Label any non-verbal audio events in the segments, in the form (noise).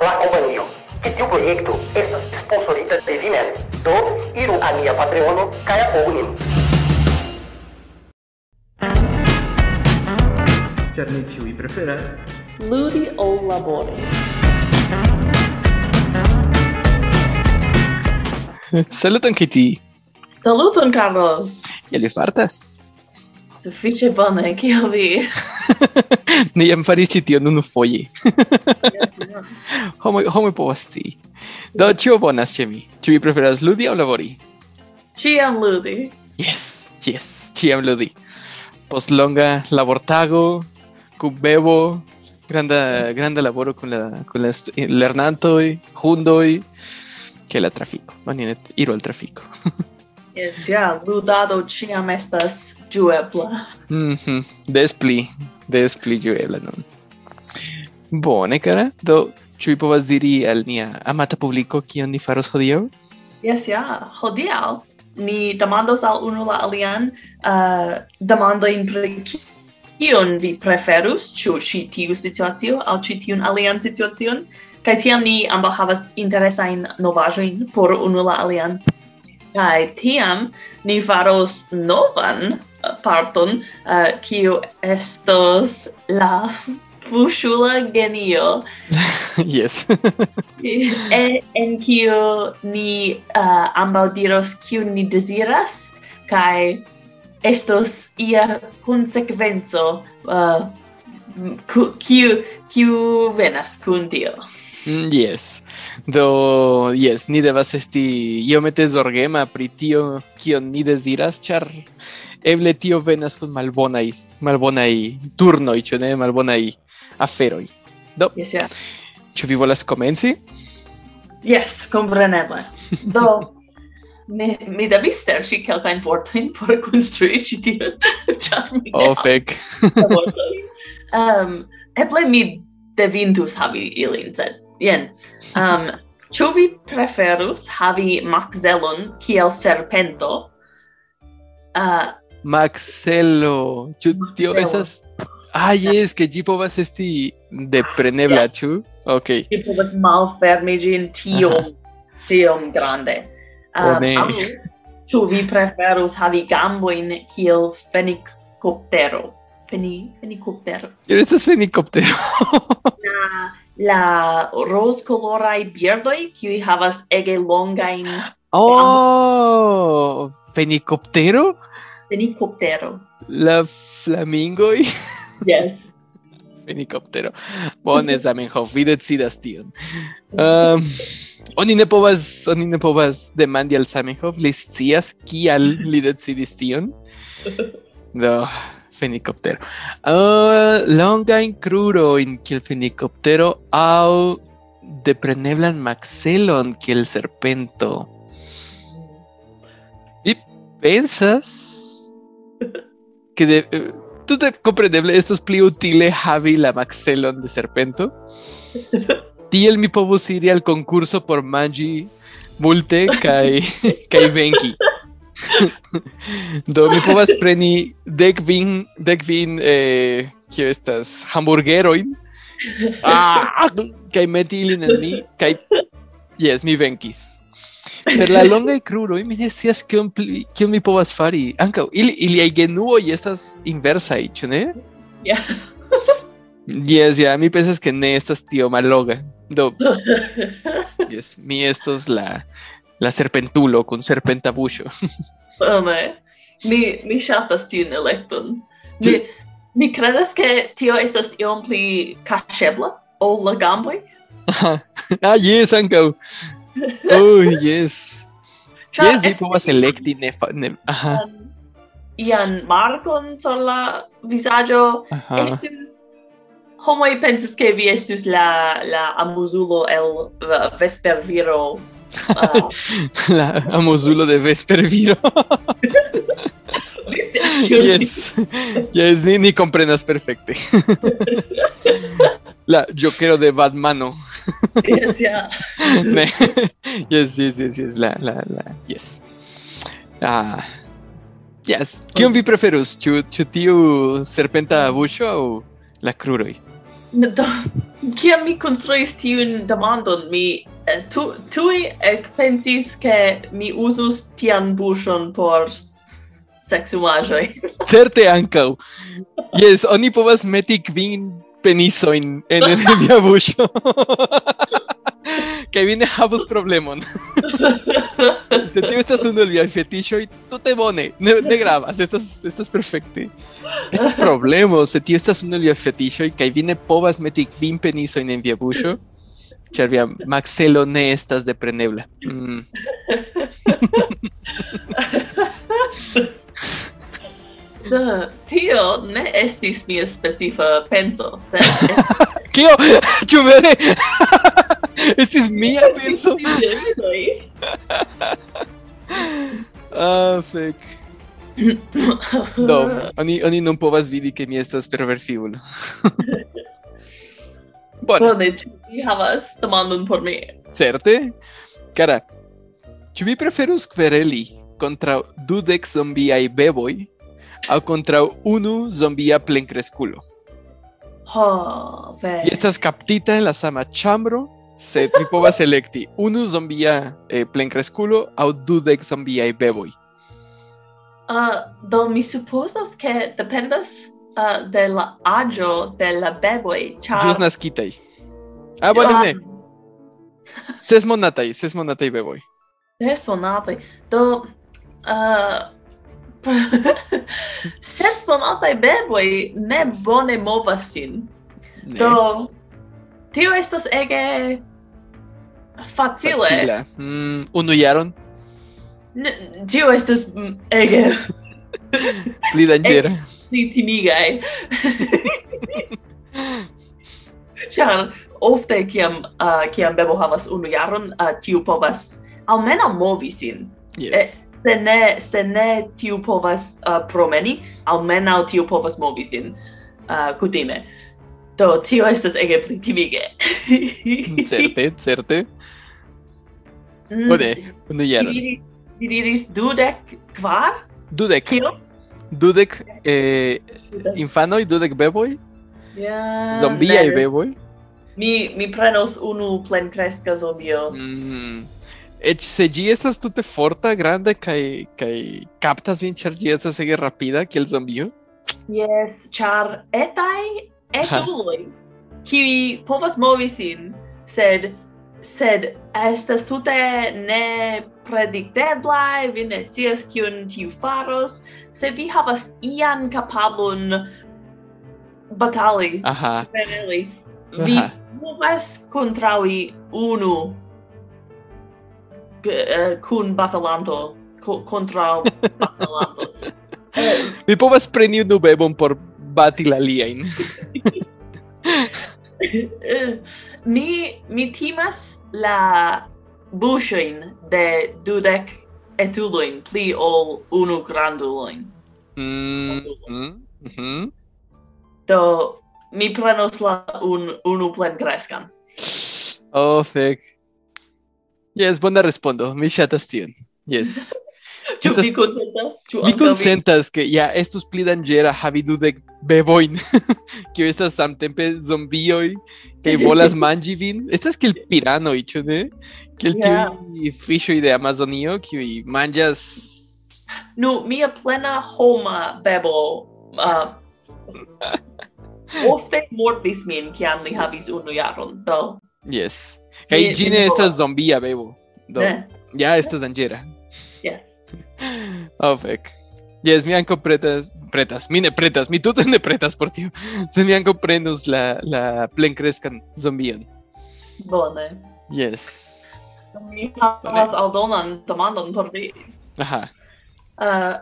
la kompanio. Ĉi tiu projekto estas sponsorita de vi mem. Do iru al nia Patreono kaj apogu nin. Ĉar ni ĉiuj preferas ludi ol labori. Saluton, Kitty! Saluton, Carlos! Ili fartas? Sufiĉe bone, kiel vi? (laughs) (laughs) ni jam faris ĉi tion unu foje. (laughs) homoj homoj povas scii. Do ĉio bonas ĉe mi. Ĉu vi preferas ludi aŭ labori? Ĉiam ludi. Yes, yes, ĉiam ludi. Post longa labortago, kun bebo, granda granda laboro kun la kun la lernantoj, hundoj, ke la trafiko. Oni ne iru al trafiko. (laughs) yes, ja, ludado ĉiam estas ĝuebla. Mhm, mm des pli des pli ĝuebla nun. Bone, kara. Do, ĉu vi povas diri al nia amata publiko kion ni faros hodiaŭ? Yes, ja. Yeah. Hodiaŭ ni demandos al unu la alian uh, demandojn pri kion vi preferus, ĉu ĉi tiu situacio aŭ ĉi tiun alian situacion, kaj tiam ni ambaŭ havas interesajn novaĵojn por unu la alian. Kai Kaj tiam ni faros novan parton, uh, kiu estos la busula genio. (laughs) yes. (laughs) e, en kiu ni uh, ambaŭ diros kiun ni deziras kaj estos ia konsekvenco uh, kiu kiu venas kun tio. Mm, yes. Do, yes, ni devas esti iomete zorgema pri tio kion ni deziras, ĉar eble tio venas kun malbonaj malbonaj turnoj ĉu ne malbonaj aferoj do yes, yeah. ĉu vi volas komenci Yes, compreneble. do, (laughs) mi, mi devis sterci kelkajn vortojn por konstrui ĉi tion, (laughs) ĉar mi oh, fek. um, eble mi devintus havi ilin, sed jen. Um, Ĉu vi preferus havi makzelon kiel serpento uh, Maxelo, ĉu tio Maxelo. estas Ah, yes, ke ĝi povas esti deprenebla, ĉu? Ok. vi povas malfermi ĝin tiom, tiom grande. Ne. aŭ ĉu vi preferus havi gambojn kiel fenikoptero? Feni, fenikoptero. Kio estas fenikoptero? (laughs) La, la rozkoloraj birdoj, kiuj havas ege longajn (gasps) Oh, fenikoptero? Fenikoptero. La flamingoj? (laughs) Yes. Fenikoptero. Bone, Zamenhof, (laughs) vi decidas tion. Um, oni ne povas, oni ne povas demandi al Zamenhof, li scias kial li (laughs) decidis tion. Do, fenikoptero. Uh, longajn krurojn kiel fenikoptero aŭ depreneblan maxelon kiel serpento. Vi pensas que de, eh, tute compreneble estos pli utile havi la maxelon de serpento. (laughs) Tiel mi povus iri al concurso por mangi multe kai (laughs) kai venki. (laughs) Do mi povas preni dek vin dek vin eh kio estas hamburgeroin. Ah, kai meti ilin en mi kai yes, mi venkis. Per la longa kruroj mi ne scias kion pli- kion mi povas fari. Ankaŭ ili iliaj genuoj estas inversaj, ĉu ne? Yeah. Yes, ja, mi pensas ke ne estas tio malloga. Do, yes, mi estos la la serpentulo kun serpenta buŝo. Bone. Mi, mi ŝatas tiun elekton. Mi, mi kredas ke tio estas iom pli kaŝebla ol la gamboj. ah, yes, ankaŭ. oh, yes. (laughs) Char yes, vi eh, povas eh, elekti ne fa, ne. Eh, aha. Um, ian markon sur la visaggio estis homoi pensus ke vi estus la la amuzulo el vesperviro (laughs) uh, la amuzulo de vesperviro (laughs) (laughs) yes. Yes, ni, ni comprenas perfecte. (laughs) La jokero de Batmano. yes. (laughs) Ne. yes, yes, yes, yes, la, la, la, yes. Ah. Yes. Kion vi preferus? Ĉu ĉu tiu serpenta buŝo aŭ la kruroj? Do, kiam mi construis tiun demandon, mi tu, tui ekpensis ke mi uzus tian buŝon por s- sexuaĵoj. Certe ankaŭ. Yes, oni povas meti kvin penisojn en (laughs) via buŝo. Kaj vi ne havus problemon. (laughs) Se tio estas unu el viaj fetiŝoj, tute bone. Ne, ne gravas, estas estas perfekte. Estas problemo, se tio estas unu el viaj fetiŝoj kaj vi ne povas meti kvin penisojn en via buŝo, ĉar via maxelo ne estas deprenebla. Mm. (laughs) Do, tio ne estis mia specifa penso, sed... (laughs) Kio? Ĉu vere? (laughs) Estis mia penso? (laughs) Ah, fek. Do, oni, oni non povas vidi che mi estas perversiulo. Bone. Bone, ĉu vi havas demandon por mi? Certe. Cara, ĉu vi preferus kvereli kontraŭ dudek zombiaj beboj aŭ kontraŭ unu zombia plenkreskulo? Ho, ve. Vi estas kaptita en la sama ĉambro, sed vi povas elekti unu zombia eh, plenkreskulo aŭ dudek zombiaj beboj. Uh, do mi supposas ke dependas uh, de la aĝo de la beboj, ĉar Ĵus naskitaj. Ah, bone, ne. Ses monataj, ses monataj beboj. Ses monataj. Do uh, (laughs) ses monataj beboj ne bone movas sin. Ne. Do tio estas ege facile. Facile. Mm, unu jaron? Ne, tio estas mm, ege... (laughs) Pli danĝera. Pli timigaj. (laughs) Ĉar ofte kiam uh, kiam bebo havas unu jaron, uh, tiu povas almenaŭ movi sin. Yes. E, se ne se ne tiu povas uh, promeni, almenaŭ tiu povas movi sin uh, kutime. Do tio estas ege plitimige. (laughs) certe, certe. Mm, Bone, unu jaron. Vi diris dudek kvar? Dudek. Kio? Dudek eh, infanoj, dudek beboj? Yeah, Zombiaj beboj? Mi, mi prenos unu plenkreska zombio. Mm -hmm. Et se gi estas tute forta, grande, kai, kai captas vin, char gi estas ege rapida, kiel zombio? Yes, char etai (laughs) etuloi, kiwi povas movi sin, sed sed estas tute ne predicteblai, vi ne scias kiun tiu faros, se vi havas ian kapablon batali, Aha. Beneli, vi povas kontraŭi unu eh, kun batalanto contra kontraŭ batalanto. eh, (laughs) Mi povas preni unu bebon por bati la liajn. (laughs) mi mi timas la buŝojn de dudek etulojn pli ol unu grandulojn. Mm, mm, -hmm. Do mi prenos la un, unu plenkreskan. Oh, fek. Yes, bona respondo. Mi ŝatas tion. Yes. Ĉu vi konsentas? Mi konsentas ke ja estus pli danĝera havi dudek bebojn, kiuj (laughs) estas samtempe zombioj kaj volas (laughs) manĝi vin. Estas kiel piranoj, ĉu ne? Kiel Ja. tiuj fiŝoj de Amazonio kiuj manĝas Nu, mia plena homa bebo uh, (laughs) ofte mortis min kiam li havis unu jaron. Do, Yes. Ne ne estas povas. zombia bebo. Do ne. ja estas danĝera. Yes. Oh, fek. Yes, mi ankaŭ pretas, pretas, mi ne pretas, mi tute ne pretas por tio. (laughs) Se mi ankaŭ prenus la, la plenkreskan zombion. Bone. Yes. Mi havas aldonan demandon por (laughs) vi. Aha. Uh,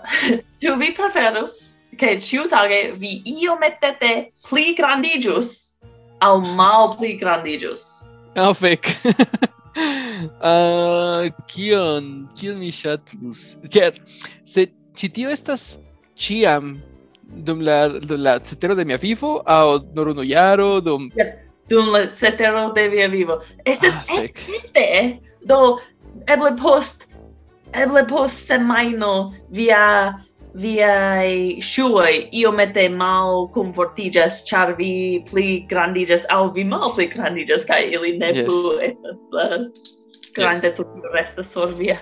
ĉu vi preferus ke ĉiutage vi iomete pli grandiĝus aŭ malpli grandiĝus? Ah, fek. Ah, kion, kion mi ŝatus. Ĉar se ĉi tio estas ĉiam dum la dum la cetero de mia vivo aŭ nur unu jaro dum dum la cetero de via vivo. Estas ah, ekziste. Do eble post eble post semajno via viai shuoi iomete mal confortigas char vi pli grandigas au vi mal pli grandigas kai ili ne yes. plu estas la grande yes. tutto resta sur via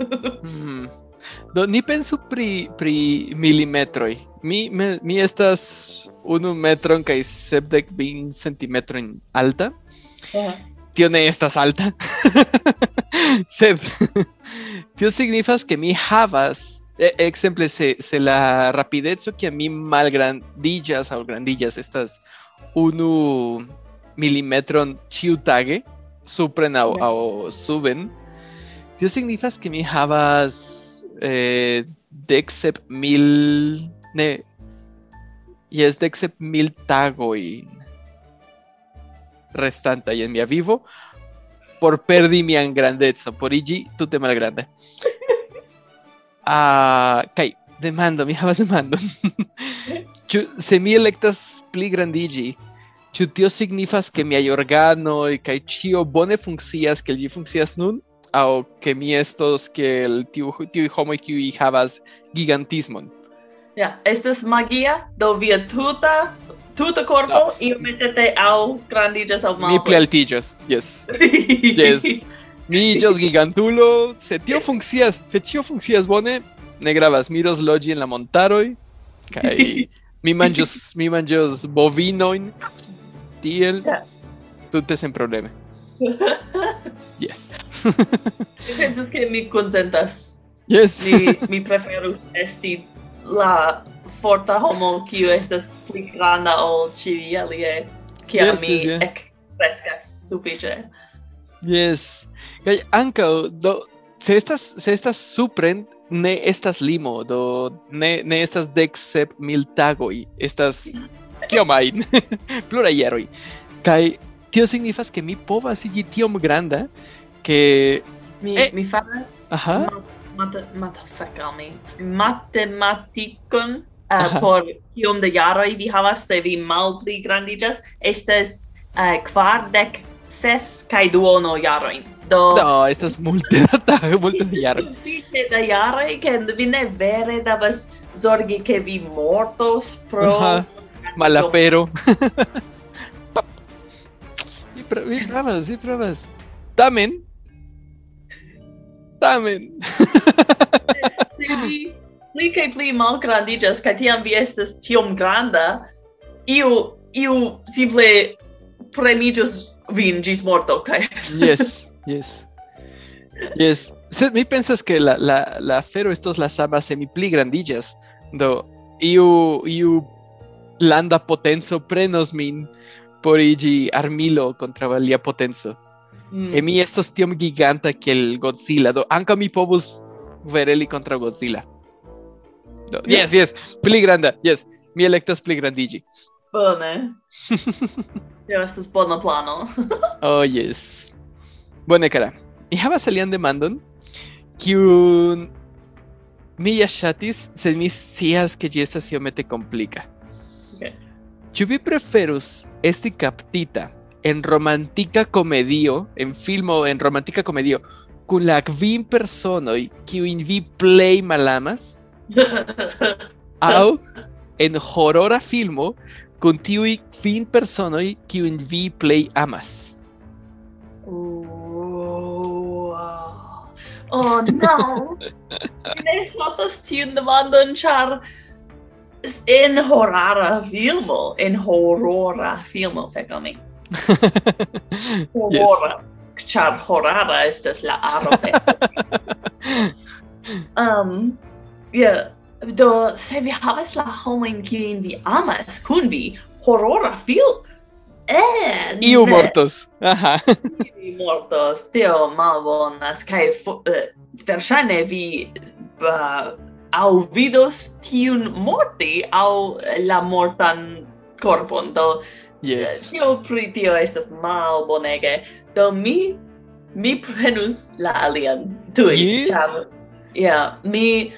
(laughs) mm. Do ni pensu pri pri milimetroj. Mi me, mi estas unu metron kaj sepdek kvin centimetrojn alta. Tio ne estas alta. (laughs) Sed (laughs) tio signifas ke mi havas Exemple, se, se la rapidezo que a mi malgrandillas o grandillas estas unu milimetron ciutage supren au suben, tio signifas que mi havas eh, dexep mil ne yes dexep mil tagoi restanta en mia vivo por perdi mian grandezo por igi tute malgrande (laughs) Ah, kai, demando, mi havas demando. Ĉu (laughs) se mi elektas pli grandigi, ĉu tio signifas ke miaj organoj kaj ĉio bone funkcias kiel ĝi funkcias nun? Aŭ ke mi estos kiel tiu tiuj homoj kiuj havas gigantismon? Ja, estas magia, do via tuta tuta corpo iomete au grandigas au mal. Mi pli altiĝos, yes. (laughs) Yes. Millos, (laughs) gigantulo, se tio funkcias, se tio funkcias bone, ne gravas, mi dos logi en la montaroj kaj (laughs) mi manĝos mi manĝos bovinojn tiel tute sen probleme. (laughs) Yes. Mi sentas ke mi konsentas. Yes. mi mi preferus esti la forta homo kiu estas pli granda ol ĉiuj aliaj kiam yes, mi yes, yeah. ekkreskas sufiĉe. Yes. Ankaŭ do se estas se estas supren ne estas limo do ne ne estas dek sep mil tagoj estas kiom ajn pluraj jaroj kaj tio (laughs) signifas ke mi povas iĝi tiom granda ke Mi Eh. mi faras Aha. mate mate fek al mi. Matematikon uh, por kiom de jaroj vi havas se vi malpli grandiĝas estas uh, kvardek ses kai duono jaroin. Do No, estas multe da tago, (laughs) multe da jaro. (laughs) Multe da jaro ke vi ne vere davas zorgi ke vi mortos pro uh -huh. malapero. (laughs) vi pra vi pravas, vi pravas. Tamen Tamen. Se vi pli kaj pli malgrandiĝas kaj tiam vi estas tiom granda, iu iu simple premiĝos vin ĝis morto kaj Yes, yes. Yes. Sed mi pensas que la, la, la afero estos las amas semi pli grandillas. Do, iu, iu landa potenzo prenos min por igi armilo contra valia potenzo. Mm. E mi estos tiom giganta que el Godzilla. Do, anca mi povus vereli contra Godzilla. Do, yes, yes. Pli granda. Yes. Mi electas pli grandigi. Bone. Tio estas bona plano. (laughs) Oh, yes. Bone, cara. Mi havas alian demandon, kiun mi ja ŝatis, sed mi scias ke ĝi estas iomete komplika. Ok. Ĉu vi preferus esti kaptita en romantika komedio, en filmo en romantika komedio, kun la kvin personoj kiujn vi plej malamas, (laughs) aŭ en horora filmo con fin kvin personoj kiujn vi plej amas. Oh, oh no! (laughs) Mi ne fatas tiun demandon, ĉar en horara filmo, en horora filmo, fekal mi. (laughs) horora, yes. ĉar horara estas la aro de... (laughs) um, yeah, Do, se vi havas la homoin kiuin vi amas kun vi, horora fil... Eh, Iu ne. mortos. Aha. Iu mortos. Teo malbonas. Kai, verŝajne uh, vi... Uh, au vidos tiun morti au la mortan corpon. Do, yes. tio pri tio estas malbonege. Do, mi... Mi prenus la alian tui. Yes. Cham, yeah, mi...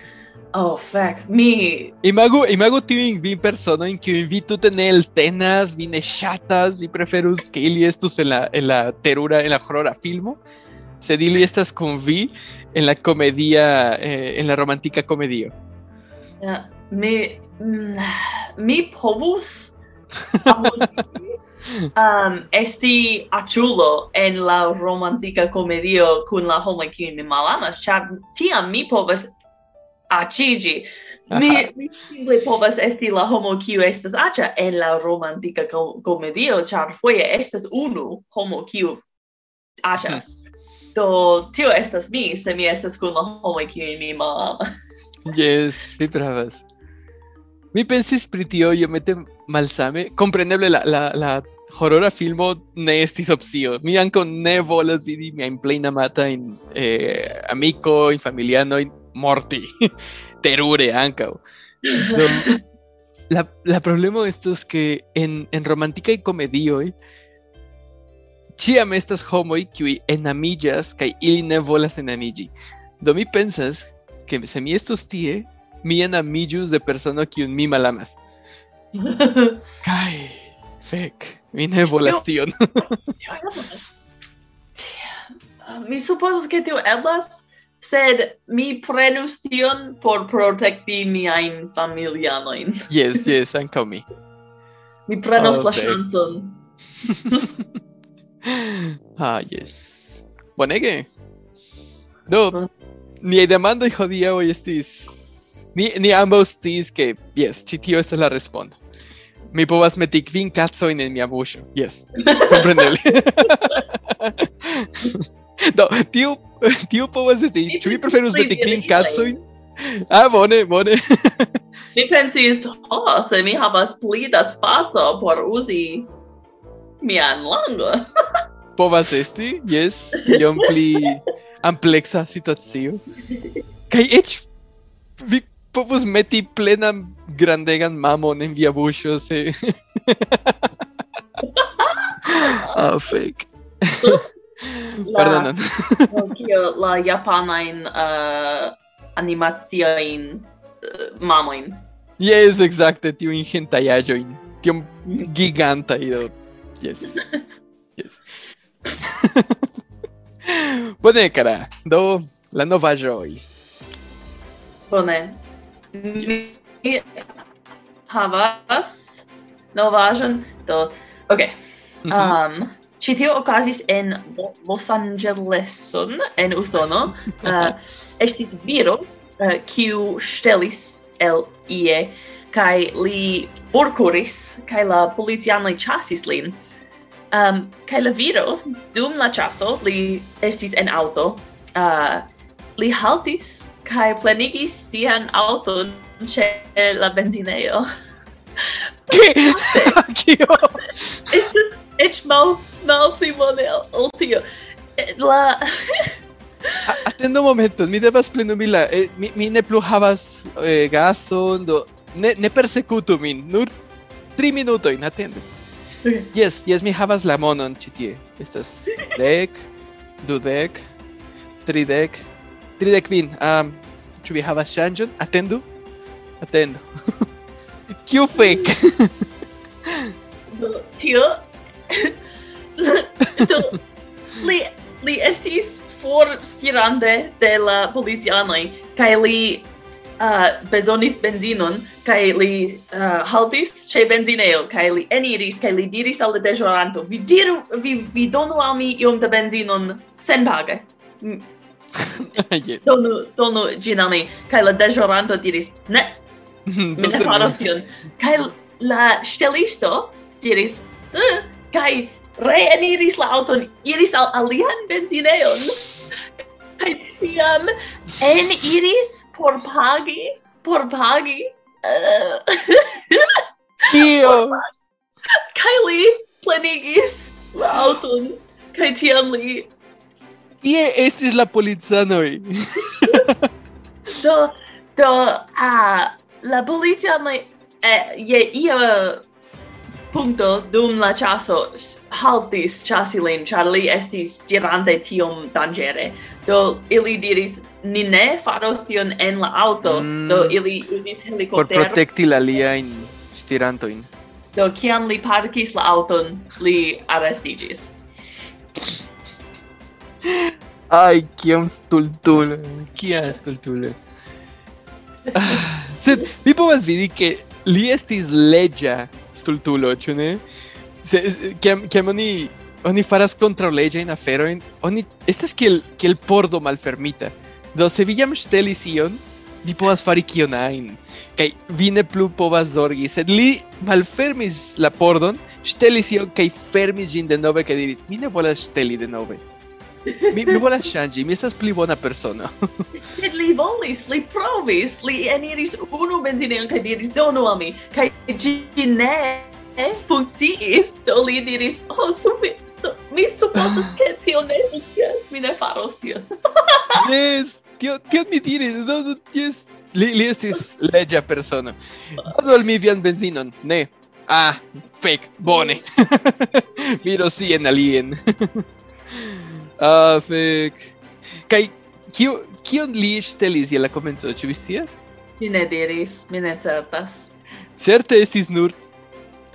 oh fuck, mi Imagu, imagu tiujn vi personojn kiujn vi tute ne eltenas, vi ne ŝatas, vi preferus ke ili estus en la, en la terura, en la horora filmo, sed ili estas kun vi en la comedia, eh, en la romantika komedio. Uh, mi mi povus (laughs) um, esti aĉulo en la romantika komedio kun la homoj kiujn mi malamas, ĉar tiam mi povas aĉiĝi. Mi, mi simple povas esti la homo kiu estas aĉa en la romantika ko komedio, ĉar foje estas unu homo kiu aĉas. Do tio estas mi, se mi estas kun la homoj kiujn mi malamas. Yes, mi pravas. Mi pensis pri tio iomete malsame. Kompreneble la, la, la horora filmo ne estis opcio. Mi ankaŭ ne volas vidi miajn plej amatajn eh, amikojn, familianojn morti. Terure ankaŭ. Do, la, la problemo estas que en, en romantikaj komedioj ĉiam estas homoj kiuj enamiĝas kaj ili ne volas enamiĝi. Do mi pensas que se mi estos tie, mi enamiĝus de persono kiun mi malamas. Kaj fek, mi ne volas tion. Mi supozas ke tio eblas, sed mi prenus tion por protekti miajn familianojn. (laughs) Yes, yes, ankaŭ mi. Mi prenos oh, okay. la ŝancon. (laughs) ah, yes. Bonege. Do, no, niaj demandoj hodiaŭ estis... Ni, ni ambaŭ sciis ke, yes, ĉi tio estas la respondo. Mi povas meti kvin kacojn en mia buŝo. Yes, (laughs) kompreneble. Do, tiu tiu povas esti. Ĉu vi preferus betiklin kacojn? Ah, bone, bone. (laughs) mi pensis, ho, se mi havas pli da spaco por uzi mian langon. (laughs) povas esti, yes, iom pli ampleksa situacio. Kaj eĉ vi povus meti plenan grandegan mamon en via buŝo se... (laughs) ah, fake. La- Perdonon. Kio la japanajn uh, animaciojn uh, mamojn. Yes, exacte, tiu ingentajaĵojn. Tiom gigantaj do. Yes. Yes. (laughs) Bone, kara. Do, la novaĵoj. Bone. Mi havas novaĵon do ok. Mhm. Um, Ĉi tio okazis en Los Angeleson en Usono. Uh, (laughs) estis viro eh, kiu uh, ŝtelis el ie kaj li forkuris kaj la policianoj ĉasis lin. Um, kaj la viro dum la ĉaso li estis en aŭto. Uh, li haltis kaj plenigis sian aŭton ĉe la benzinejo. (laughs) Kio? Estas eĉ mal malpli bone ol tio. La Atendo momenton, mi devas plenumi la eh, mi, mi ne plu havas eh, gason do ne ne persekutu min nur 3 minutojn atendu. Okay. Yes, yes, mi havas la monon ĉi tie. Estas dek, dudek, tridek, tridek vin. Um, ĉu vi havas ŝanĝon? Atendu, atendu. (laughs) Kiu fek? do, tio (laughs) do, li, li estis for stirande de la policianoj, kaj li uh, bezonis benzinon, kaj li uh, haltis ĉe benzinejo, kaj li eniris, kaj li diris al la deĵoranto, vi diru, vi, vi donu al mi iom da benzinon senpage. (laughs) yes. Donu, donu ĝin al mi. Kaj la deĵoranto diris, ne, (laughs) mi ne faros tion. Kaj la ŝtelisto diris, uh, kai reeniris la auton, iris al alian benzineon, kai tiam en iris por pagi, por pagi. Eh. Uh, Io! kai li plenigis la auton, kai tiam li... Ie estis la polizanoi. (laughs) do, do, ah, la polizanoi, eh, je ia punto dum la chaso haltis chasi lin char li estis girante tiom dangere do ili diris ni ne faros tion en la auto. Mm, do ili uzis helikoptero por protekti la liajn stirantojn. Do kiam li parkis la auton li arestiĝis. Ai, kiam stultule, kiam stultule. Ah, sed, mi povas vidi ke li estis leĝa. Stultulo, ĉu ne? Se kiam kiam oni oni faras kontraŭleĝajn aferojn, oni estas kiel kiel pordo malfermita. Do se vi jam ŝtelis ion, vi povas fari kion ajn. Kaj vi ne plu povas zorgi, sed li malfermis la pordon, ŝtelis ion kaj fermis ĝin denove kaj diris: Mi ne volas ŝteli denove. Mi, mi volas ŝanĝi, mi estas pli bona persono. Sed (laughs) li volis, li provis, li eniris unu benzinejon kaj diris donu al mi, kaj ĝi ne funkciis, do li diris, oh, subi, su, mi supozas ke tio ne funkcias, mi ne faros tion. Yes, tio, tio mi diris, do, do, yes. Li, li estis leĝa persono. Donu al mi vian benzinon. Ne. Ah, fek, bone. (laughs) (laughs) Miro sien alien. Ah, fek. Kaj kio kion li ŝtelis je la komenco, ĉu vi scias? Mi ne diris, mi ne certas. Certe estis nur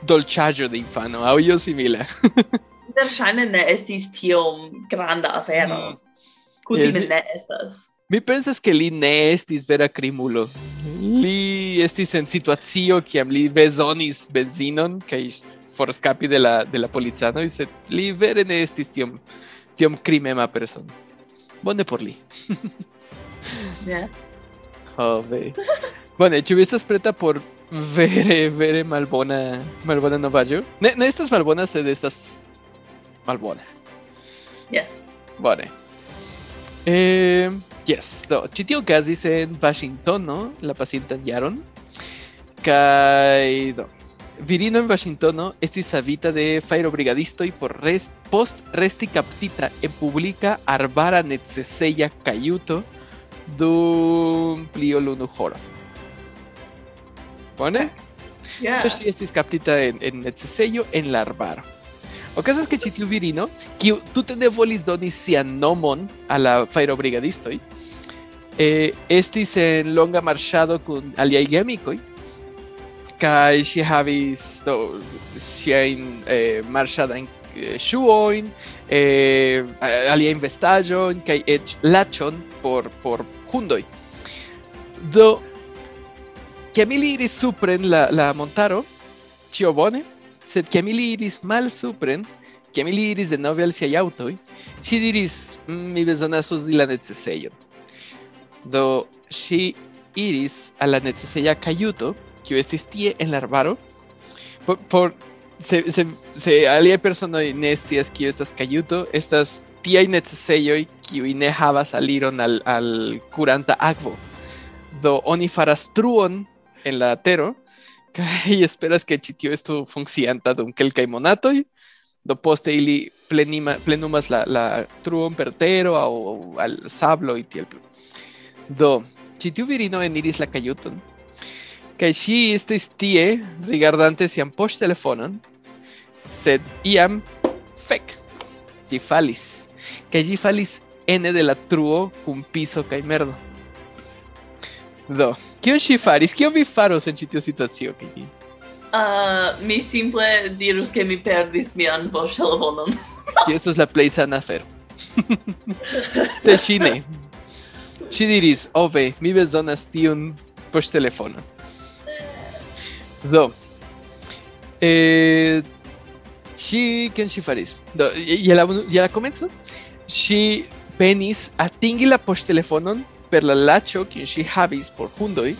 dolĉaĵo de infano aŭ io simila. (laughs) Verŝajne ne estis tiom granda afero. Mm. Kutime yes, ne estas. Mi pensas che li ne estis vera crimulo. Li estis en situacio kiam li bezonis benzinon kaj forescapi de la de la polizano, sed li vere ne estis tiom tiom krimema persono. Bone por li. Yeah. Oh, ve. Bone, vi estas preta por vere vere malbona malbona novaĵo? Ne, ne estas malbona, sed estas malbona. Yes. Bone. Eh, yes, do, ĉi tio okazis en Vaŝingtono la pasintan jaron. Kaj do, virino en Vaŝingtono estis savita de fajrobrigadistoj por res, post resti kaptita en publika arbara neceseja kajuto dum pli ol unu horo. Bone? Yeah. Ŝi estis kaptita en, en necesejo en la arbaro. Okazas ke ĉi tiu virino, kiu tute ne volis doni sian nomon a la fajrobrigadistoj, eh, estis en longa marŝado kun aliaj geamikoj, havis do ŝiajn eh, marŝadajn eh, ŝuojn, eh, a- aliajn vestaĵojn kaj eĉ laĉon por por hundoj. Do kiam ili iris supren la, la montaro, ĉio bone, sed kiam ili iris mal supren, kiam ili iris denove al siaj aŭtoj, ŝi diris, "Mm, mi bezonas uzi la necesejon. Do ŝi iris al la neceseja kajuto, kiu estis tie en la arbaro, por, por se, se, se personoj ne scias kio estas kajuto, estas necesejoj kiuj ne havas aliron al, al kuranta akvo. Do oni faras truon en la tero, kaj (laughs) esperas ke ĉi tio estu funkcianta dum kelkaj monatoj. Do poste ili plenima, plenumas la, la truon per tero aŭ al sablo y tiel. Do, ĉi tiu virino eniris la kajuton, kaj ŝi estis tie rigardante sian poŝtelefonon, sed iam fek, ĝi falis, kaj ĝi falis ene de la truo kun piso kaj merdo. Do, kion ŝi faris? Kion vi faros en ĉi tiu situacio, Kiki? Uh, mi simple dirus ke mi perdis mian poŝtelefonon. Tio (laughs) estos la plej sana afero. Se ŝi ne. Ŝi diris, oh ve, mi bezonas tiun poŝtelefonon. Do, eh, kion ŝi faris? Do, je la, je la ŝi penis atingi la poŝtelefonon per la laĉo kiun ŝi havis por hundoj.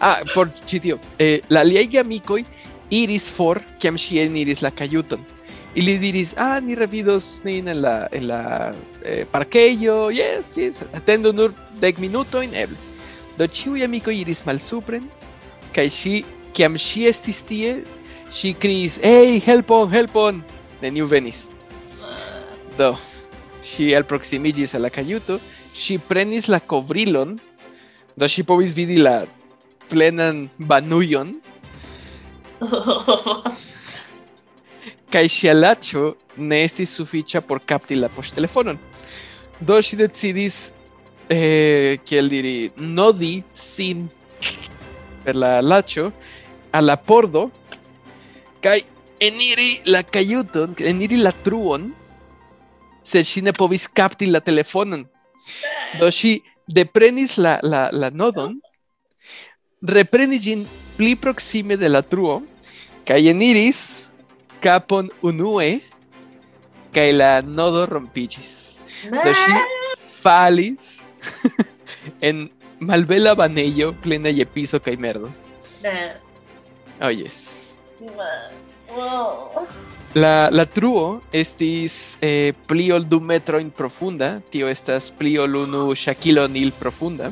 Ah, por ĉi tio. Eh, la aliaj geamikoj iris for kiam ŝi eniris la kajuton. Ili diris, ah, ni revidos nin en la, en la eh, yes, yes, atendu nur dek minutojn, eble. Do ĉiuj amikoj iris malsupren, kaj ŝi, kiam ŝi estis tie, ŝi kriis, hey, helpon, helpon! Neniu venis. Do, ŝi alproksimiĝis al la kajuto, ŝi prenis la kovrilon, do ŝi povis vidi la plenan banujon, (laughs) kaj ŝia laĉo ne estis sufiĉa por kapti la poŝtelefonon. Do ŝi decidis, eh, kiel diri, nodi sin per la laĉo al la pordo kaj eniri la kajuton, eniri la truon, ŝi ne povis kapti la telefonon. Do ŝi deprenis la, la, la nodon, repreni ĝin pli proksime de la truo kaj eniris kapon unue kaj la nodo rompiĝis. Do ŝi falis (laughs) en malbela banejo plena je piso kaj merdo. Oh yes. Wow. La, la truo estis eh, pli ol du metrojn profunda, tio estas pli ol unu ŝakilonil profunda.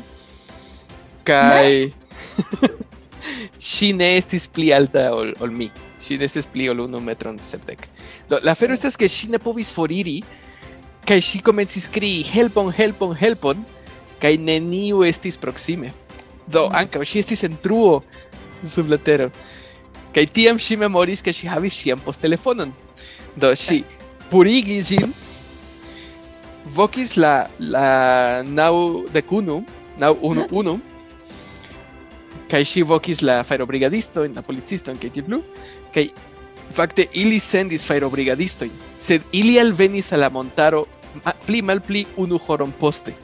Kaj ŝi (laughs) ne estis pli alta ol, ol mi. Ŝi ne estis pli ol unu metron sepdek. Do, la afero estas ke ŝi ne povis foriri kaj ŝi komencis krii helpon, helpon, helpon kaj neniu estis proksime. Do, ankaŭ ŝi estis en truo sub la tero. Kaj tiam ŝi memoris ke ŝi havis sian posttelefonon. Do ŝi purigis ĝin, vokis la la naŭ dekunu, naŭ unu mhm. unu, kaj ŝi vokis la fajrobrigadistojn, la policistojn kaj tiel plu, kaj fakte ili sendis fajrobrigadistojn, sed ili alvenis al la montaro pli malpli unu horon poste.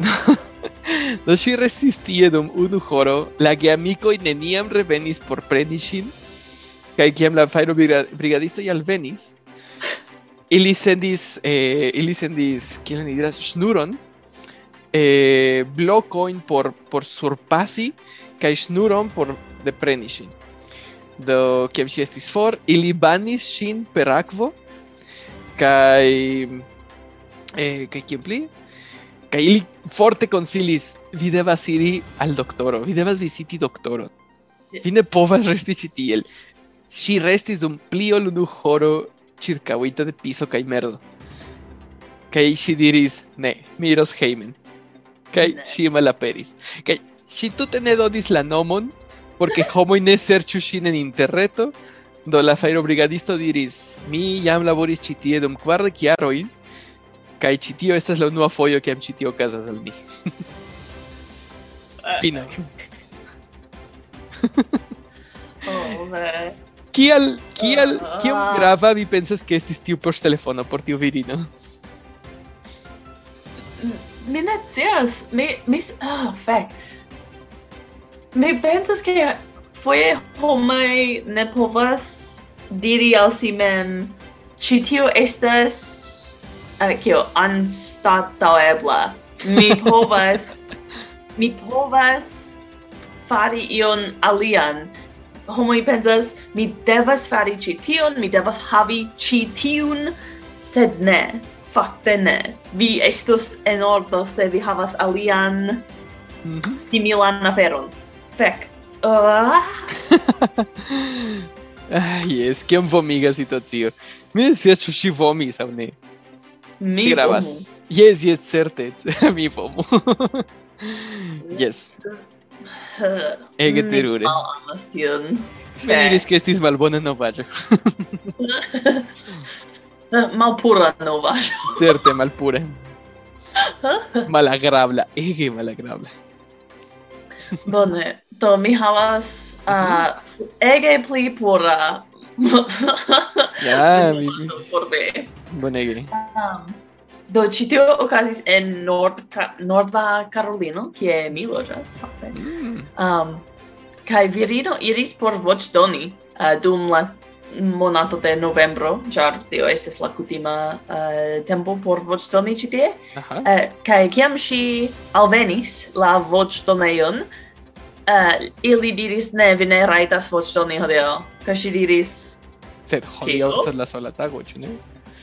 (laughs) (laughs) Do ŝi restis tie dum unu horo, la geamikoj neniam revenis por preni ŝin, kaj kiam la fajrobrigadistoj alvenis, ili sendis, eh, ili sendis, kiel ni diras, ŝnuron, eh, blokojn por, por surpasi, kaj ŝnuron por depreni ŝin. Do, kiam ŝi estis for, ili banis ŝin per akvo, kaj... Eh, kion pli? Kaj ili forte konsilis, vi devas iri al doktoro, vi devas visiti doktoron. Vi ne povas resti ĉi tiel. Ŝi restis dum pli ol unu horo ĉirkaŭita de piso kaj merdo. Kaj ŝi diris, ne, mi iros hejmen. Kaj ŝi malaperis. Kaj ŝi tute ne donis la nomon, porque homoj ne serĉu ŝin en interreto, do la fajrobrigadisto diris, mi jam laboris ĉi tie dum kvardek jaroj, Kai citio estas la unua fojo kiam citio okazas al mi. Fino. oh, man. Kial, kial, ah. uh, kiam grava vi pensas ke estis tiu por telefono por tiu virino? Mi ne scias, mi, mi, ah, oh, fek. Mi pensas ke foje homoj ne povas diri al si mem, ĉi tio estas uh, kio anstataebla. Mi (laughs) povas mi povas fari ion alian. Homoj pensas mi devas fari ĉi tion, mi devas havi ĉi tiun, sed ne. Fakte ne. Vi estos en ordo se vi havas alian mm -hmm. similan aferon. Fek. Uh... (laughs) ah, yes, kiom vomiga situacio. Mi ne scias ĉu ŝi vomis aŭ ne. Mi Ti gravas. Yes, yes, certe. (laughs) mi vomu. (laughs) yes, (laughs) ege terure. Mi diris que estis malbona novaĵo. Malpura novaĵo. Certe malpura. Malagrabla, ege malagrabla. Bone, do mi havas uh, ege pli pura. (laughs) Ja, mi... Forte. Bonege. Um, do, ci tio ocasis en Nord, Ka Nordva Carolino, kie mi loĝas, fakte. Mm. Um, kai virino iris por voĉdoni uh, dum la monato de novembro, ĉar tio estes la kutima uh, tempo por voĉdoni ĉi tie. Uh, kai kiam ŝi alvenis la voĉdonejon, uh, ili diris ne, vi ne rajtas voĉdoni hodiaŭ. Kaj ŝi diris Sed hodiaŭ estas la sola tago, ĉu ne?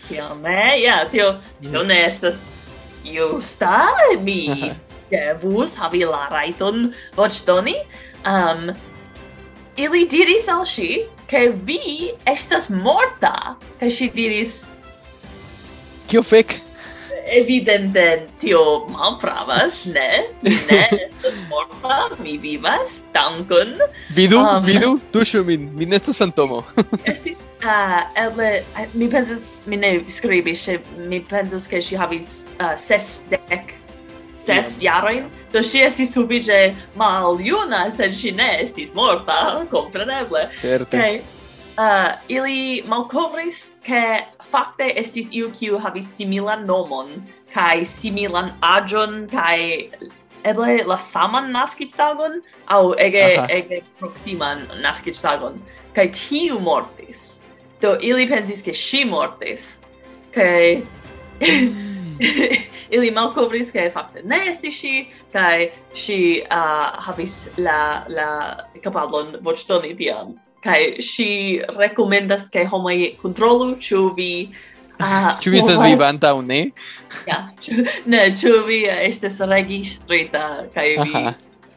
Tiame, ja, tio, tio ne estas justa, mi devus havi la rajton voĉdoni. Um, ili diris al ŝi, ke vi estas morta, kaj ŝi diris... Kio fek? evidente tio malpravas, ne? Ne, (laughs) estas morta, mi vivas, dankon. Vidu, um, vidu, tuŝu min, mi ne estas fantomo. estis Uh, eble eh, mi pensas mi ne skribis, se mi pensas ke ŝi havis uh, sesdek ses jarojn, do ŝi estis sufiĉe maljuna, sed ŝi ne estis morta, (laughs) kompreneble. Certe. Kaj uh, ili malkovris ke fakte estis iu kiu havis similan nomon kaj similan aĝon kaj eble la saman naskiĝtagon aŭ ege Aha. ege proksiman naskiĝtagon kaj tiu mortis Do ili pensis ke ŝi mortis kaj (laughs) ili malkovris ke fakte ne estis ŝi kaj ŝi uh, havis la la kapablon voĉdoni tiam kaj ŝi rekomendas ke homoj kontrolu ĉu vi Ah, (laughs) ĉu vi estas vivanta aŭ ne? Ja, ne, ĉu vi estas registrita kaj vi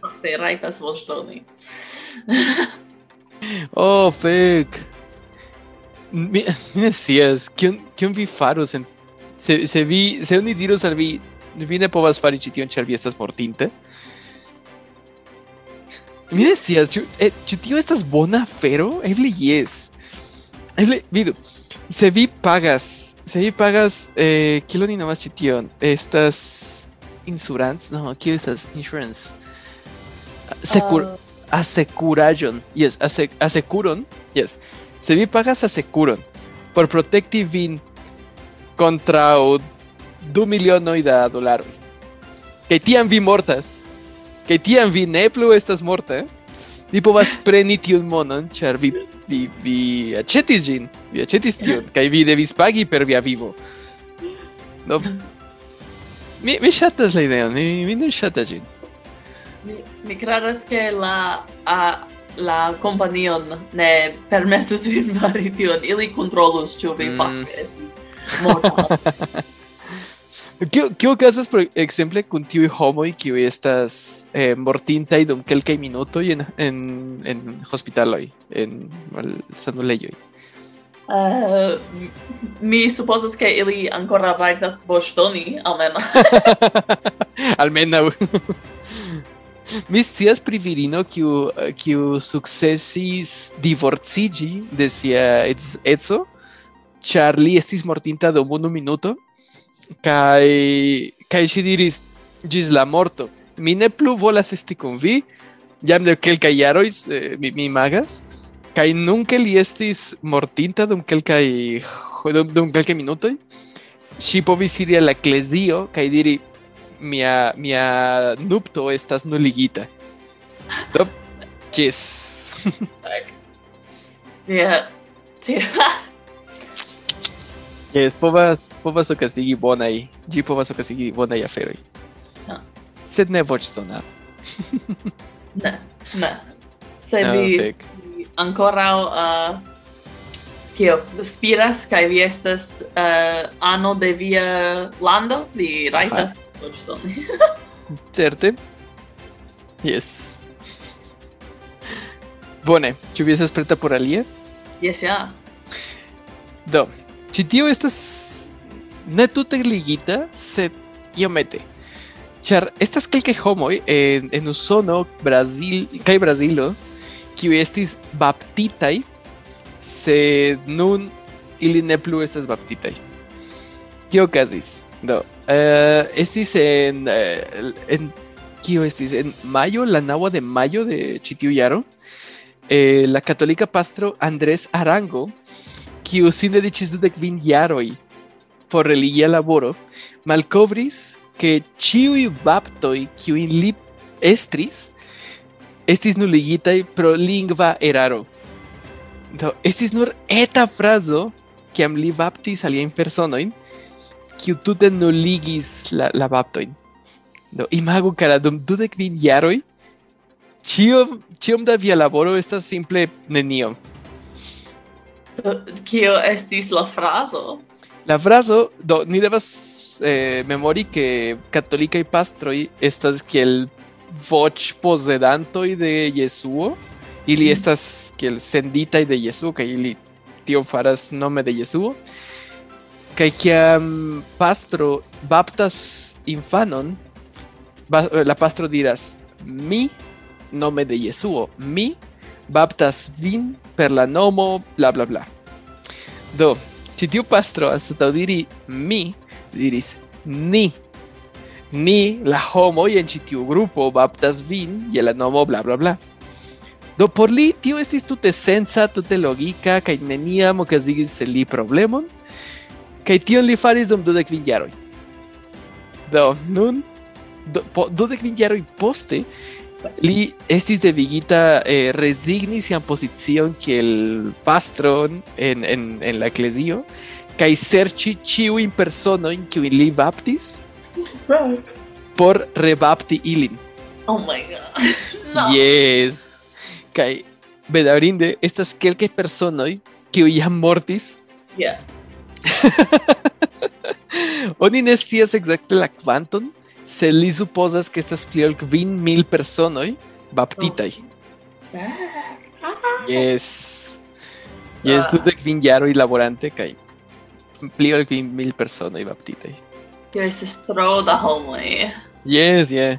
fakte rajtas voĉdoni. oh, fek! Mi, mi ne scias, kion, kion vi farus en... Se, se vi, se oni dirus al vi, vi ne povas fari ĉi tion, ĉar vi estas mortinte? Mi ne scias, ĉu, eh, tio estas bona afero? Eble jes. Eble, vidu, se vi pagas, se vi pagas, eh, kiel oni nomas ĉi tion? Estas insurance? No, kio estas insurance? Secur... Ah, asecurajon. Yes, ase asecuron. Yes. Se vi pagas asecuron por protecti vin contra o du milionoj da dolaroj. Kaj tiam vi mortas. Kaj tiam vi ne plu estas morta. Vi povas preni tiun monon, ĉar vi vi vi aĉetis ĝin. Vi aĉetis tion kaj vi devis pagi per via vivo. Do mi mi ŝatas la ideon, mi, mi ne ŝatas ĝin. mi, mi credas ke la uh, la companion ne permesus vin fari tion. Ili controlus ĉu vi mm. fakte mortas. (laughs) Kio kio okazas por ekzemple kun tiuj homoj kiuj estas eh, mortintaj dum kelkaj minutoj en en en hospitaloj en sanulejoj? Uh, eh, mi supposas ke ili ancora rajtas voĉdoni (laughs) almenaŭ. almenaŭ. (laughs) mi scias pri virino kiu kiu sukcesis divorciĝi de sia edzo ĉar li estis mortinta dum unu minuto kaj kaj ŝi diris ĝis la morto. Mi ne plu volas esti kun vi. Jam de kelkaj jaroj eh, mi, mi magas kaj nunke li estis mortinta dum kelkaj dum, dum kelkaj minutoj ŝi povis iri al la eklezio kaj diri mia mia nupto estas nuligita. Do ĝis. Ja. (laughs) Jes, povas povas okazigi bonaj, ĝi povas okazigi bonaj aferoj. No. Sed ne voĉdonado. ne, ne. Se no, vi, fek. vi ankoraŭ uh, kio spiras kaj vi estas uh, ano de via lando, vi rajtas (laughs) Certe? Yes. Bone, ĉu vi estas preta por alie? Yes, ja. Do, ĉi tio estas ne tute ligita, sed iomete. Ĉar estas kelkaj homoj en, en Usono, Brazil kaj Brazilo, kiuj estis baptitaj, sed nun ili ne plu estas baptitaj. Kio okazis? Do, eh, estis en, eh, en estis en mayo, la naŭa de mayo de ĉi tiu jaro, eh, la katolika pastro Andrés Arango kiu sin dediĉis dudek kvin jaroj por religia laboro, malkovris ke ĉiuj baptoj kiujn li estris estis nuligitaj pro lingva eraro. Do, estis nur eta frazo kiam li baptis aliajn personojn kiu tute nuligis la, la baptojn. Do, imagu kara dum dudek kvin jaroj ĉiom ĉiom da via laboro estas simple nenio. Kio estis la frazo? La fraso, do, ni devas eh, memori que católica y pastroi estas kiel voch posedantoi de Jesuo, ili Mm. estas kiel senditai de Jesuo, kaj ili tion faras nome de Jesuo, kaj kiam pastro baptas infanon, eh, la pastro diras, mi nome de Jesuo, mi baptas vin per la nomo bla bla bla. Do, ĉi tiu pastro anstataŭ diri mi diris ni. Ni la homoj en ĉi grupo baptas vin je la nomo bla bla bla. Do por li tio estis tute senca, tute logika kaj neniam okazigis al li problemon. Kaj tion li faris dum dudek. Do nun dudek kvin jaroj poste li estis devigita eh, resigni sian pozicion kiel pastron en, en, en la eklezio kaj serĉi ĉiujn personojn kiujn li baptis (laughs) por rebapti ilin. Oh my god. No. (laughs) Yes. Kaj bedaŭrinde estas kelkaj personoj kiuj jam mortis Yeah. (laughs) Oni ne scias ekzakte la kvanton, se li supozas ke estas ol kvin mil personoj baptitaj. Yes. Yes, Ah. tute kvin jaroj laborante kaj pli ol kvin mil personoj baptitaj. Tio estis tro da homoj. Yes, yeah.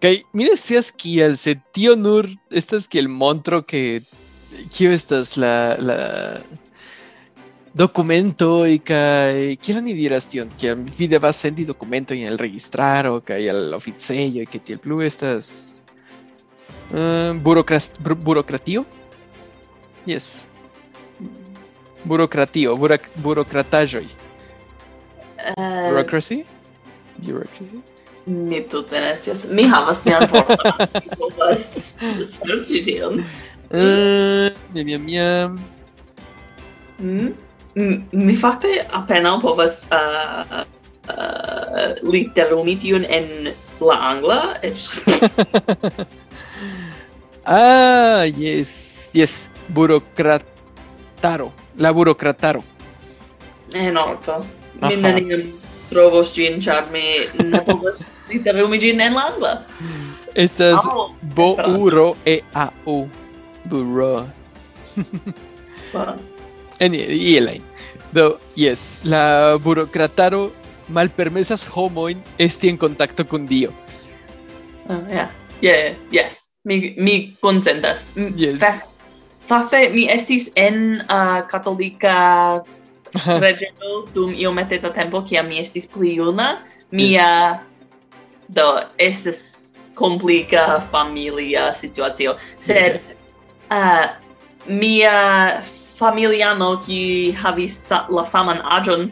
Kaj mi ne scias kiel, se tio nur estas kiel montro ke kio estas la la documento i kai kiel ni diras tion ke vi devas sendi documento in el registrar registraro kai al oficejo e ke tiel plu estas eh, uh, burocrat burocratio yes burocratio burac burocratajoj uh, eh. bureaucracy bureaucracy Ne tute restias. Mi havas mian vorton. Mi povas (laughs) serĉi tion. Eh, miam, miam, miam. Mm? mi fakte apenaŭ povas uh, uh, literumi tiun en la angla. (laughs) ah, yes, yes, burocrataro la burocrataro en orto Mi neniam trovos ĝin, ĉar mi ne povas (laughs) literumi ĝin en la angla. Estas oh, bo uro e a u Buro. (laughs) en Ielain. Do, yes, la burocrataro malpermesas homoin esti en contacto con Dio. Oh, uh, yeah. Yeah, yes. Mi, mi consentas. Yes. Fakte, mi estis en uh, katolika regeno dum iomete da tempo, kiam mi estis pli juna. Mia, yes. Uh, do, estis complica familia situatio. Sed, yes. uh, mia uh, familiano qui havis la saman agion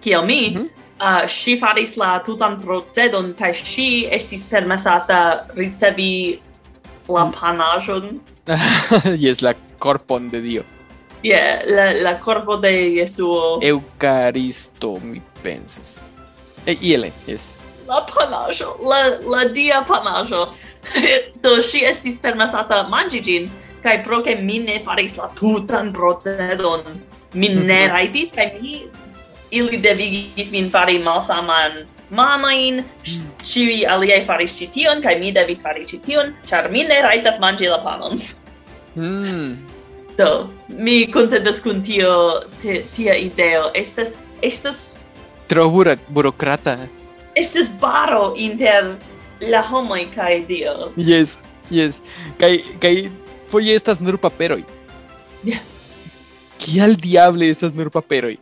kiel mi, mm -hmm. uh, si faris la tutan procedon, kai si estis permesata ricevi la mm. panagion. yes, (laughs) la corpon de Dio. Yeah, la, la corpo de Jesuo. Eucaristo, mi pensas. E, iele, yes. La panajo, la, la dia panajo. (laughs) Do, si estis permesata mangi gin, kai pro ke mi ne faris la tutan procedon mi ne mhm. raitis kai mi ili devigis min fari malsaman mamain, ciui mm. aliaj faris cition, kai mi devis fari cition, ĉar mi ne raitas manĝi la panon. Mm. (laughs) Do, mi konsentas kun tio, tia ideo, estas, estas... Tro burocrata. Estas baro inter la homoj kai dio. Yes, yes. Kai, kai foje estas nur paperoj. Yeah. Kial diable estas nur paperoj?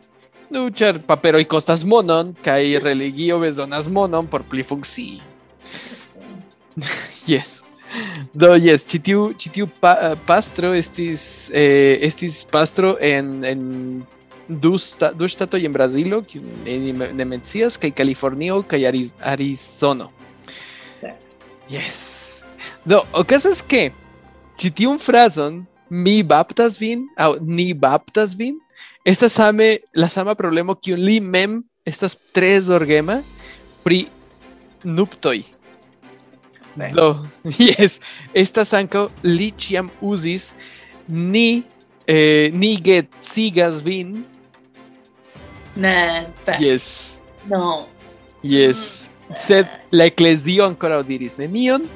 Nu, ĉar paperoj kostas monon, kaj (laughs) religio bezonas monon por pli funkcii. (laughs) Yes. Do, yes, ĉi tiu, ĉi tiu pa, eh, pastro estis, eh, estis pastro en, en du, sta, du ŝtatoj en Brazilo, kiun ne mencias, kaj Kalifornio kaj Ariz- Arizono. Yes. Do, okazas ke ĉi tiun frazon mi baptas vin aŭ ni baptas vin estas same la sama problemo kiun li mem estas tre zorgema pri nuptoj do (laughs) yes, estas ankaŭ li ĉiam uzis ni eh, ni getsigas vin Ne, pe. Yes. No. Yes. Mm. Sed la eklezio ankoraŭ diris nenion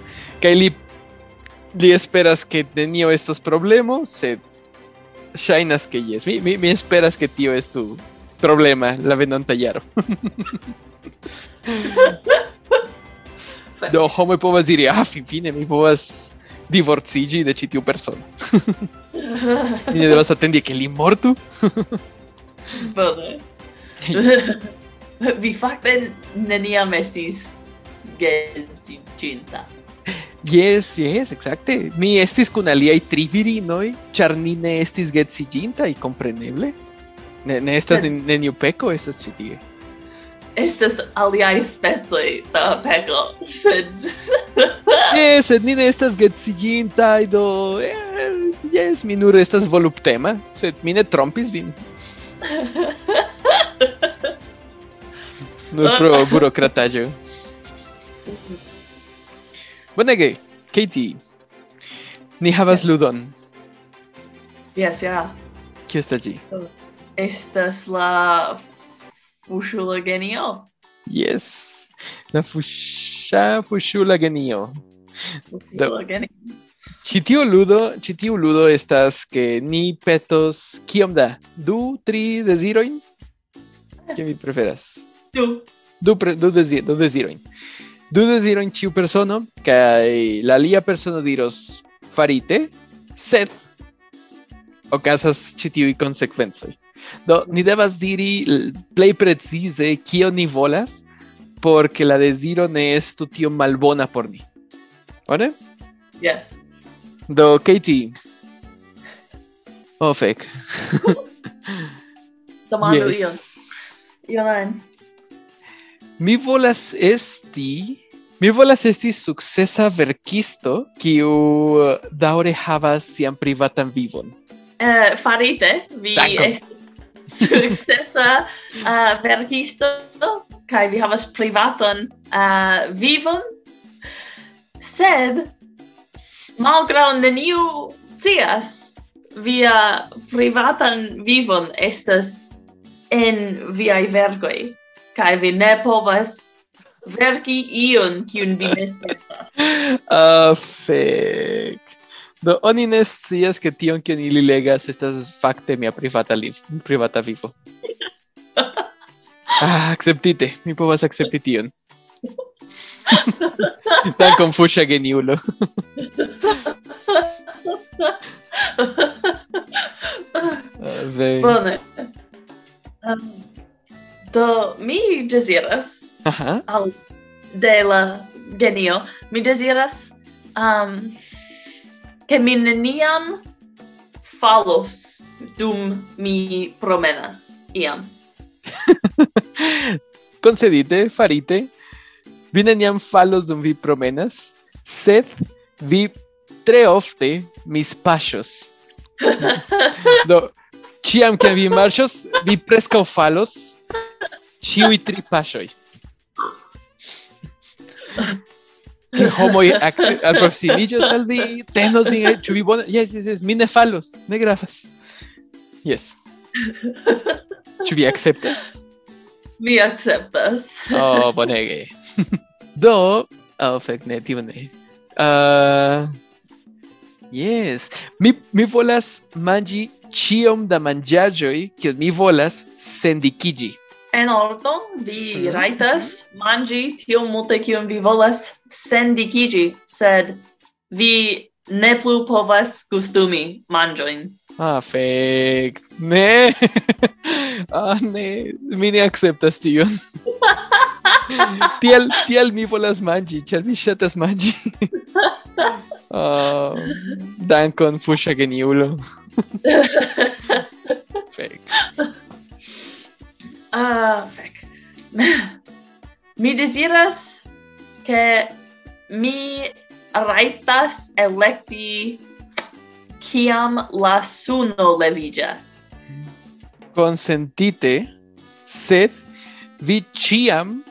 kaj li li esperas ke nenio estos problemo, sed ŝajnas ke yes. Mi, mi, mi esperas ke tio estu problema la venonta jaro. Fe. (laughs) Do homoj povas diri, ah, finfine mi povas divorciĝi de ĉi tiu persono. Mi (laughs) ne devas atendi ke li mortu. (laughs) Bone. Vi fakte neniam estis geedziĝinta. Yes, yes, exacte. Mi estis kun aliaj tri virinoj, ĉar ni ne estis geedziĝintaj, kompreneble. Ne, ne estas neniu peko estas ĉi tie. estas aliaj specoj da peko, sed (laughs) Yes, sed ni ne estas geedziĝintaj do eh, jes, mi nur estas voluptema, sed mi ne trompis vin. (laughs) Nur pro burokrataĵo. (laughs) Bonege, Katie. Ni havas yes. ludon. Yes, ja. Kio estas ĝi? Oh, estas la fuŝula genio. Yes. La fuŝa fuŝula genio. Fuŝula genio. Ĉi tiu ludo, ĉi tiu ludo estas ke ni petos kiom da? Du, tri dezirojn? Kion vi preferas? Du. Du, pre, du, dezir, du dezirojn. Du dezirojn ĉiu persono kaj la alia persono diros farite, sed okazas ĉi tiuj konsekvencoj. Do, ni devas diri plej precize kio ni volas, porque la deziro ne estu tiom malbona por ni. Bone? Yes. Do, Katie. Oh, fek. Demando (laughs) Yes. ion. mi volas esti Mi volas esti sukcesa verkisto kiu eh, daŭre havas sian privatan vivon. Uh, farite, vi estis (laughs) sukcesa uh, eh, verkisto kaj vi havas privatan uh, vivon, sed malgraŭ neniu scias via privatan vivon estas en viaj verkoj kai vi ne povas verki ion kiun vi esperas. (laughs) Ah, fek. Do oni ne scias ke tion kion ili legas estas fakte mia privata liv, privata vivo. (laughs) ah, acceptite, mi povas akcepti tion. (laughs) Tan confusa geniulo. Ah, Bone. Um, mi deziras Aha. al de la genio, mi deziras um, ke mi neniam falos dum mi promenas iam. (laughs) concedite, farite, vi neniam falos dum vi promenas, sed vi tre ofte mis paŝos. (laughs) Do, ĉiam kiam vi marŝos, vi preskaŭ falos ĉiuj tri paŝoj. Ke homoj ak- alproksimiĝos al vi, tenos vin, eh, ĉu vi bone? Jes, jes, jes, mi ne falos. Jes. Ĉu vi akceptas? Mi akceptas. Oh, bonege. Do, oh, fek, ne, tio ne. Uh, yes, mi, mi volas manĝi ĉiom da manĝaĵoj, kiel mi volas sendikiĝi. en orto, vi mm rajtas manĝi tiom multe kiom vi volas sendikiĝi, sed vi ne plu povas gustumi manjoin. Ah, fek. Ne. (laughs) ah, ne. Mi ne akceptas tion. (laughs) tiel, tiel mi volas manĝi, ĉar mi ŝatas manĝi. oh, (laughs) dankon, fuŝa geniulo. fek. Ah, fec. (laughs) mi desiras che mi raitas electi kiam la suno levigas. Consentite, sed vi ciam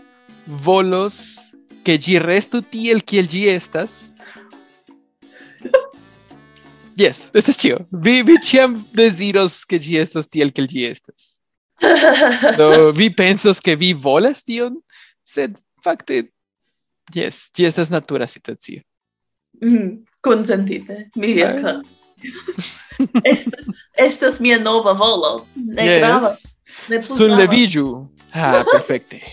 volos che gi restu tiel kiel gi estas. (laughs) yes, estas cio. Vi, vi ciam desiros que gi estas tiel kiel gi estas. (laughs) Do vi pensos ke vi volas tion, sed fakte yes, ĝi estas natura situacio. Mm, Consentite. Mi akceptas. (laughs) estas, estas mia nova volo. Ne Yes. gravas. Ne plu Sun gravas. leviĝu. Ah, perfekte. (laughs)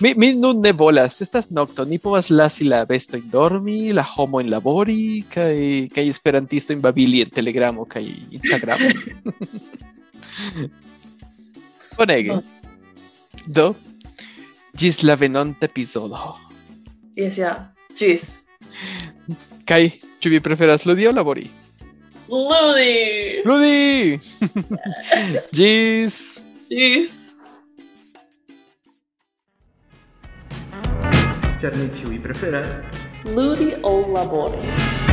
Mi, mi nun ne volas, estas nokto, ni povas lasi la bestojn dormi, la homojn labori, kaj kaj esperantistojn babili en Telegramo kaj Instagramo. Bonege. Do. Gis la venonta epizodo. Yes. Yeah. Gis. Kai, tu vi preferas ludi ou labori? Ludi! Ludi! (laughs) Gis! Gis! Ĉar ni ĉiuj preferas ludi aŭ labori.